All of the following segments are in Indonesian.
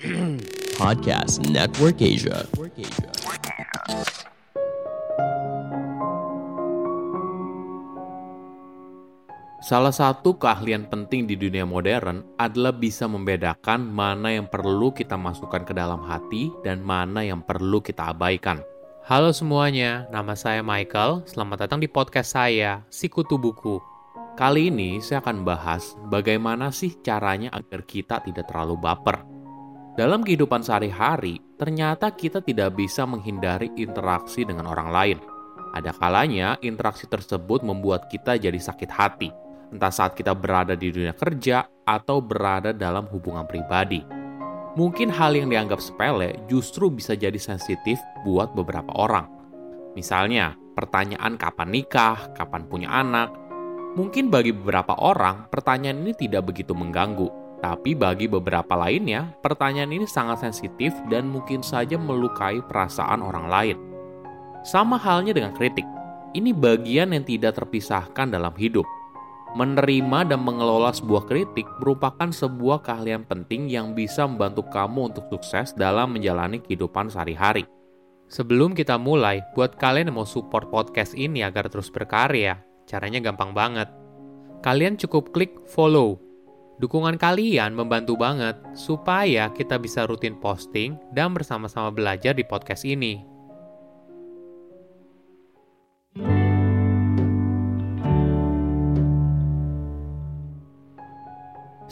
Podcast Network Asia. Salah satu keahlian penting di dunia modern adalah bisa membedakan mana yang perlu kita masukkan ke dalam hati dan mana yang perlu kita abaikan. Halo semuanya, nama saya Michael. Selamat datang di podcast saya, Sikutu Buku. Kali ini saya akan bahas bagaimana sih caranya agar kita tidak terlalu baper. Dalam kehidupan sehari-hari, ternyata kita tidak bisa menghindari interaksi dengan orang lain. Ada kalanya interaksi tersebut membuat kita jadi sakit hati entah saat kita berada di dunia kerja atau berada dalam hubungan pribadi. Mungkin hal yang dianggap sepele justru bisa jadi sensitif buat beberapa orang. Misalnya, pertanyaan kapan nikah, kapan punya anak. Mungkin bagi beberapa orang, pertanyaan ini tidak begitu mengganggu, tapi bagi beberapa lainnya, pertanyaan ini sangat sensitif dan mungkin saja melukai perasaan orang lain. Sama halnya dengan kritik. Ini bagian yang tidak terpisahkan dalam hidup Menerima dan mengelola sebuah kritik merupakan sebuah keahlian penting yang bisa membantu kamu untuk sukses dalam menjalani kehidupan sehari-hari. Sebelum kita mulai, buat kalian yang mau support podcast ini agar terus berkarya, caranya gampang banget. Kalian cukup klik follow. Dukungan kalian membantu banget supaya kita bisa rutin posting dan bersama-sama belajar di podcast ini.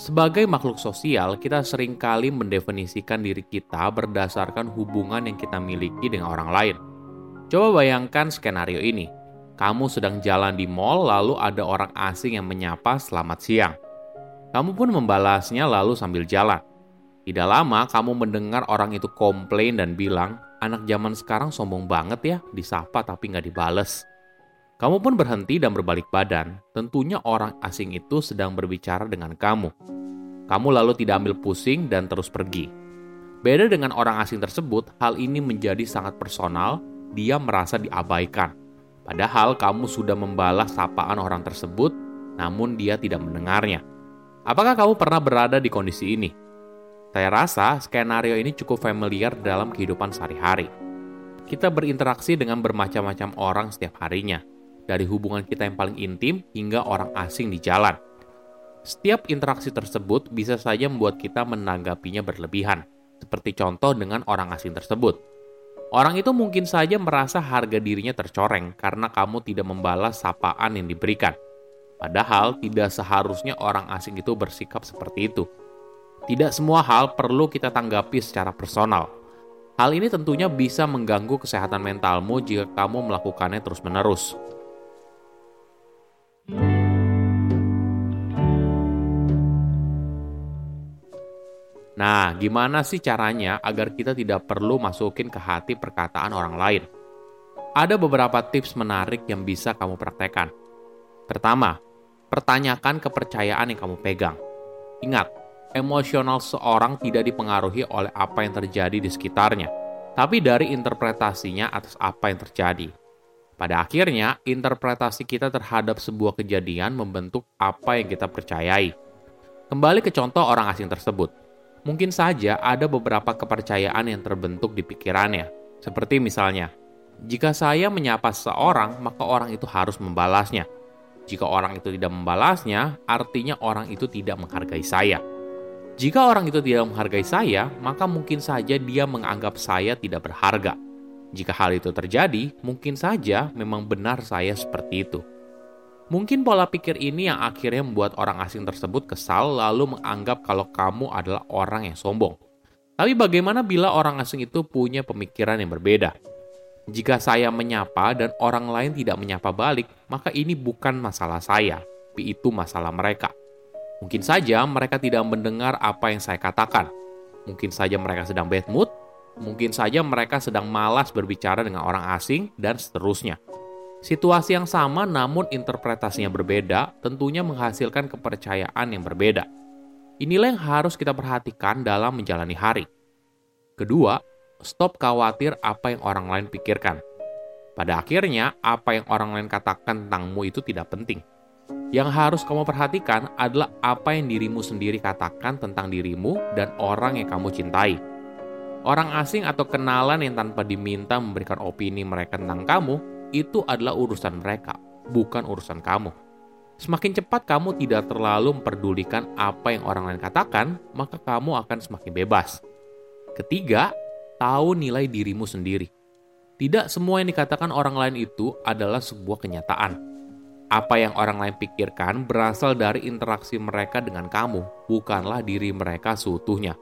Sebagai makhluk sosial, kita sering kali mendefinisikan diri kita berdasarkan hubungan yang kita miliki dengan orang lain. Coba bayangkan skenario ini. Kamu sedang jalan di mall, lalu ada orang asing yang menyapa selamat siang. Kamu pun membalasnya lalu sambil jalan. Tidak lama kamu mendengar orang itu komplain dan bilang, anak zaman sekarang sombong banget ya, disapa tapi nggak dibales. Kamu pun berhenti dan berbalik badan. Tentunya orang asing itu sedang berbicara dengan kamu. Kamu lalu tidak ambil pusing dan terus pergi. Beda dengan orang asing tersebut, hal ini menjadi sangat personal. Dia merasa diabaikan. Padahal kamu sudah membalas sapaan orang tersebut, namun dia tidak mendengarnya. Apakah kamu pernah berada di kondisi ini? Saya rasa skenario ini cukup familiar dalam kehidupan sehari-hari. Kita berinteraksi dengan bermacam-macam orang setiap harinya dari hubungan kita yang paling intim hingga orang asing di jalan. Setiap interaksi tersebut bisa saja membuat kita menanggapinya berlebihan, seperti contoh dengan orang asing tersebut. Orang itu mungkin saja merasa harga dirinya tercoreng karena kamu tidak membalas sapaan yang diberikan. Padahal tidak seharusnya orang asing itu bersikap seperti itu. Tidak semua hal perlu kita tanggapi secara personal. Hal ini tentunya bisa mengganggu kesehatan mentalmu jika kamu melakukannya terus-menerus. Nah, gimana sih caranya agar kita tidak perlu masukin ke hati perkataan orang lain? Ada beberapa tips menarik yang bisa kamu praktekkan. Pertama, pertanyakan kepercayaan yang kamu pegang. Ingat, emosional seorang tidak dipengaruhi oleh apa yang terjadi di sekitarnya, tapi dari interpretasinya atas apa yang terjadi. Pada akhirnya, interpretasi kita terhadap sebuah kejadian membentuk apa yang kita percayai. Kembali ke contoh orang asing tersebut Mungkin saja ada beberapa kepercayaan yang terbentuk di pikirannya, seperti misalnya, jika saya menyapa seseorang, maka orang itu harus membalasnya. Jika orang itu tidak membalasnya, artinya orang itu tidak menghargai saya. Jika orang itu tidak menghargai saya, maka mungkin saja dia menganggap saya tidak berharga. Jika hal itu terjadi, mungkin saja memang benar saya seperti itu. Mungkin pola pikir ini yang akhirnya membuat orang asing tersebut kesal lalu menganggap kalau kamu adalah orang yang sombong. Tapi bagaimana bila orang asing itu punya pemikiran yang berbeda? Jika saya menyapa dan orang lain tidak menyapa balik, maka ini bukan masalah saya, tapi itu masalah mereka. Mungkin saja mereka tidak mendengar apa yang saya katakan. Mungkin saja mereka sedang bad mood, mungkin saja mereka sedang malas berbicara dengan orang asing, dan seterusnya. Situasi yang sama namun interpretasinya berbeda tentunya menghasilkan kepercayaan yang berbeda. Inilah yang harus kita perhatikan dalam menjalani hari. Kedua, stop khawatir apa yang orang lain pikirkan. Pada akhirnya, apa yang orang lain katakan tentangmu itu tidak penting. Yang harus kamu perhatikan adalah apa yang dirimu sendiri katakan tentang dirimu dan orang yang kamu cintai. Orang asing atau kenalan yang tanpa diminta memberikan opini mereka tentang kamu, itu adalah urusan mereka, bukan urusan kamu. Semakin cepat kamu tidak terlalu memperdulikan apa yang orang lain katakan, maka kamu akan semakin bebas. Ketiga, tahu nilai dirimu sendiri. Tidak semua yang dikatakan orang lain itu adalah sebuah kenyataan. Apa yang orang lain pikirkan berasal dari interaksi mereka dengan kamu, bukanlah diri mereka seutuhnya.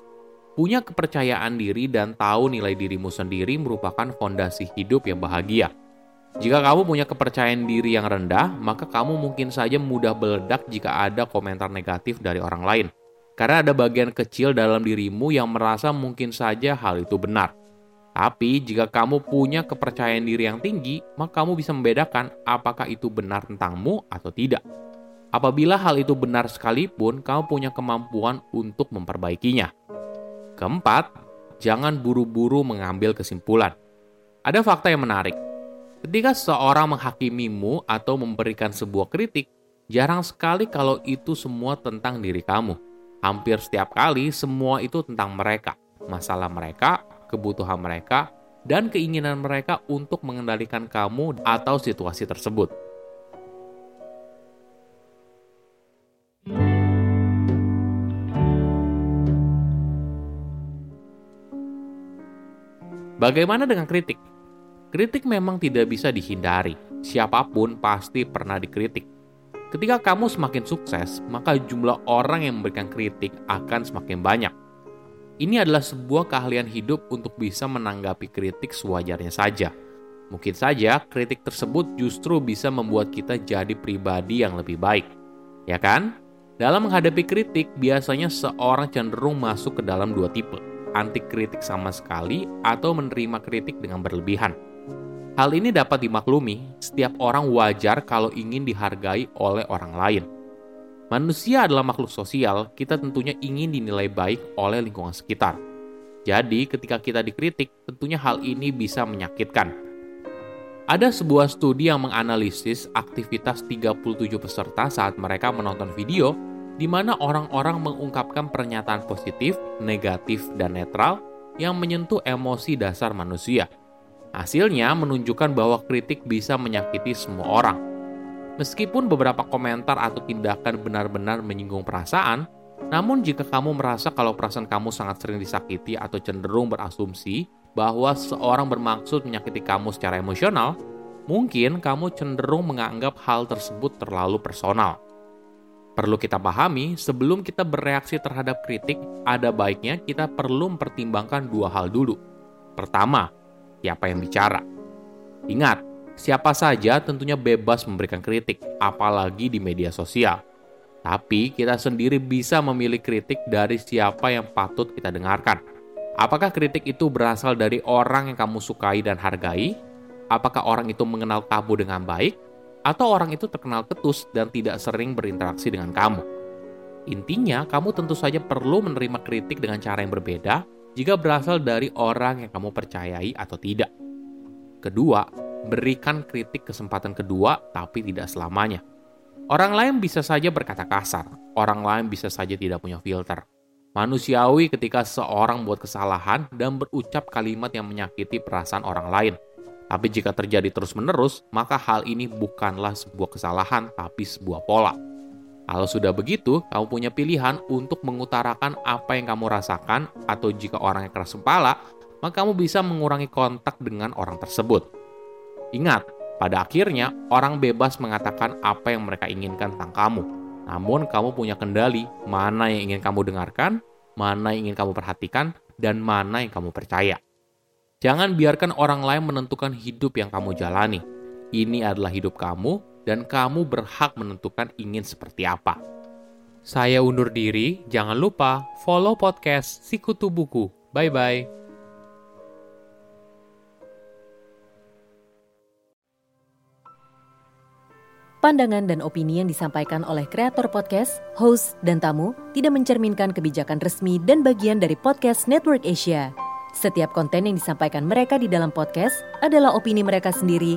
Punya kepercayaan diri dan tahu nilai dirimu sendiri merupakan fondasi hidup yang bahagia. Jika kamu punya kepercayaan diri yang rendah, maka kamu mungkin saja mudah meledak jika ada komentar negatif dari orang lain. Karena ada bagian kecil dalam dirimu yang merasa mungkin saja hal itu benar. Tapi jika kamu punya kepercayaan diri yang tinggi, maka kamu bisa membedakan apakah itu benar tentangmu atau tidak. Apabila hal itu benar sekalipun, kamu punya kemampuan untuk memperbaikinya. Keempat, jangan buru-buru mengambil kesimpulan. Ada fakta yang menarik Ketika seseorang menghakimimu atau memberikan sebuah kritik, jarang sekali kalau itu semua tentang diri kamu. Hampir setiap kali semua itu tentang mereka, masalah mereka, kebutuhan mereka, dan keinginan mereka untuk mengendalikan kamu atau situasi tersebut. Bagaimana dengan kritik? Kritik memang tidak bisa dihindari. Siapa pun pasti pernah dikritik. Ketika kamu semakin sukses, maka jumlah orang yang memberikan kritik akan semakin banyak. Ini adalah sebuah keahlian hidup untuk bisa menanggapi kritik sewajarnya saja. Mungkin saja kritik tersebut justru bisa membuat kita jadi pribadi yang lebih baik. Ya kan? Dalam menghadapi kritik, biasanya seorang cenderung masuk ke dalam dua tipe, anti kritik sama sekali atau menerima kritik dengan berlebihan. Hal ini dapat dimaklumi, setiap orang wajar kalau ingin dihargai oleh orang lain. Manusia adalah makhluk sosial, kita tentunya ingin dinilai baik oleh lingkungan sekitar. Jadi, ketika kita dikritik, tentunya hal ini bisa menyakitkan. Ada sebuah studi yang menganalisis aktivitas 37 peserta saat mereka menonton video di mana orang-orang mengungkapkan pernyataan positif, negatif, dan netral yang menyentuh emosi dasar manusia – Hasilnya menunjukkan bahwa kritik bisa menyakiti semua orang. Meskipun beberapa komentar atau tindakan benar-benar menyinggung perasaan, namun jika kamu merasa kalau perasaan kamu sangat sering disakiti atau cenderung berasumsi bahwa seorang bermaksud menyakiti kamu secara emosional, mungkin kamu cenderung menganggap hal tersebut terlalu personal. Perlu kita pahami, sebelum kita bereaksi terhadap kritik, ada baiknya kita perlu mempertimbangkan dua hal dulu. Pertama, siapa yang bicara. Ingat, siapa saja tentunya bebas memberikan kritik, apalagi di media sosial. Tapi kita sendiri bisa memilih kritik dari siapa yang patut kita dengarkan. Apakah kritik itu berasal dari orang yang kamu sukai dan hargai? Apakah orang itu mengenal kamu dengan baik? Atau orang itu terkenal ketus dan tidak sering berinteraksi dengan kamu? Intinya, kamu tentu saja perlu menerima kritik dengan cara yang berbeda jika berasal dari orang yang kamu percayai atau tidak. Kedua, berikan kritik kesempatan kedua tapi tidak selamanya. Orang lain bisa saja berkata kasar, orang lain bisa saja tidak punya filter. Manusiawi ketika seorang buat kesalahan dan berucap kalimat yang menyakiti perasaan orang lain. Tapi jika terjadi terus-menerus, maka hal ini bukanlah sebuah kesalahan, tapi sebuah pola. Kalau sudah begitu, kamu punya pilihan untuk mengutarakan apa yang kamu rasakan, atau jika orang yang keras kepala, maka kamu bisa mengurangi kontak dengan orang tersebut. Ingat, pada akhirnya orang bebas mengatakan apa yang mereka inginkan tentang kamu. Namun, kamu punya kendali mana yang ingin kamu dengarkan, mana yang ingin kamu perhatikan, dan mana yang kamu percaya. Jangan biarkan orang lain menentukan hidup yang kamu jalani. Ini adalah hidup kamu, dan kamu berhak menentukan ingin seperti apa. Saya undur diri, jangan lupa follow podcast Sikutu Buku. Bye-bye. Pandangan dan opini yang disampaikan oleh kreator podcast, host, dan tamu tidak mencerminkan kebijakan resmi dan bagian dari podcast Network Asia. Setiap konten yang disampaikan mereka di dalam podcast adalah opini mereka sendiri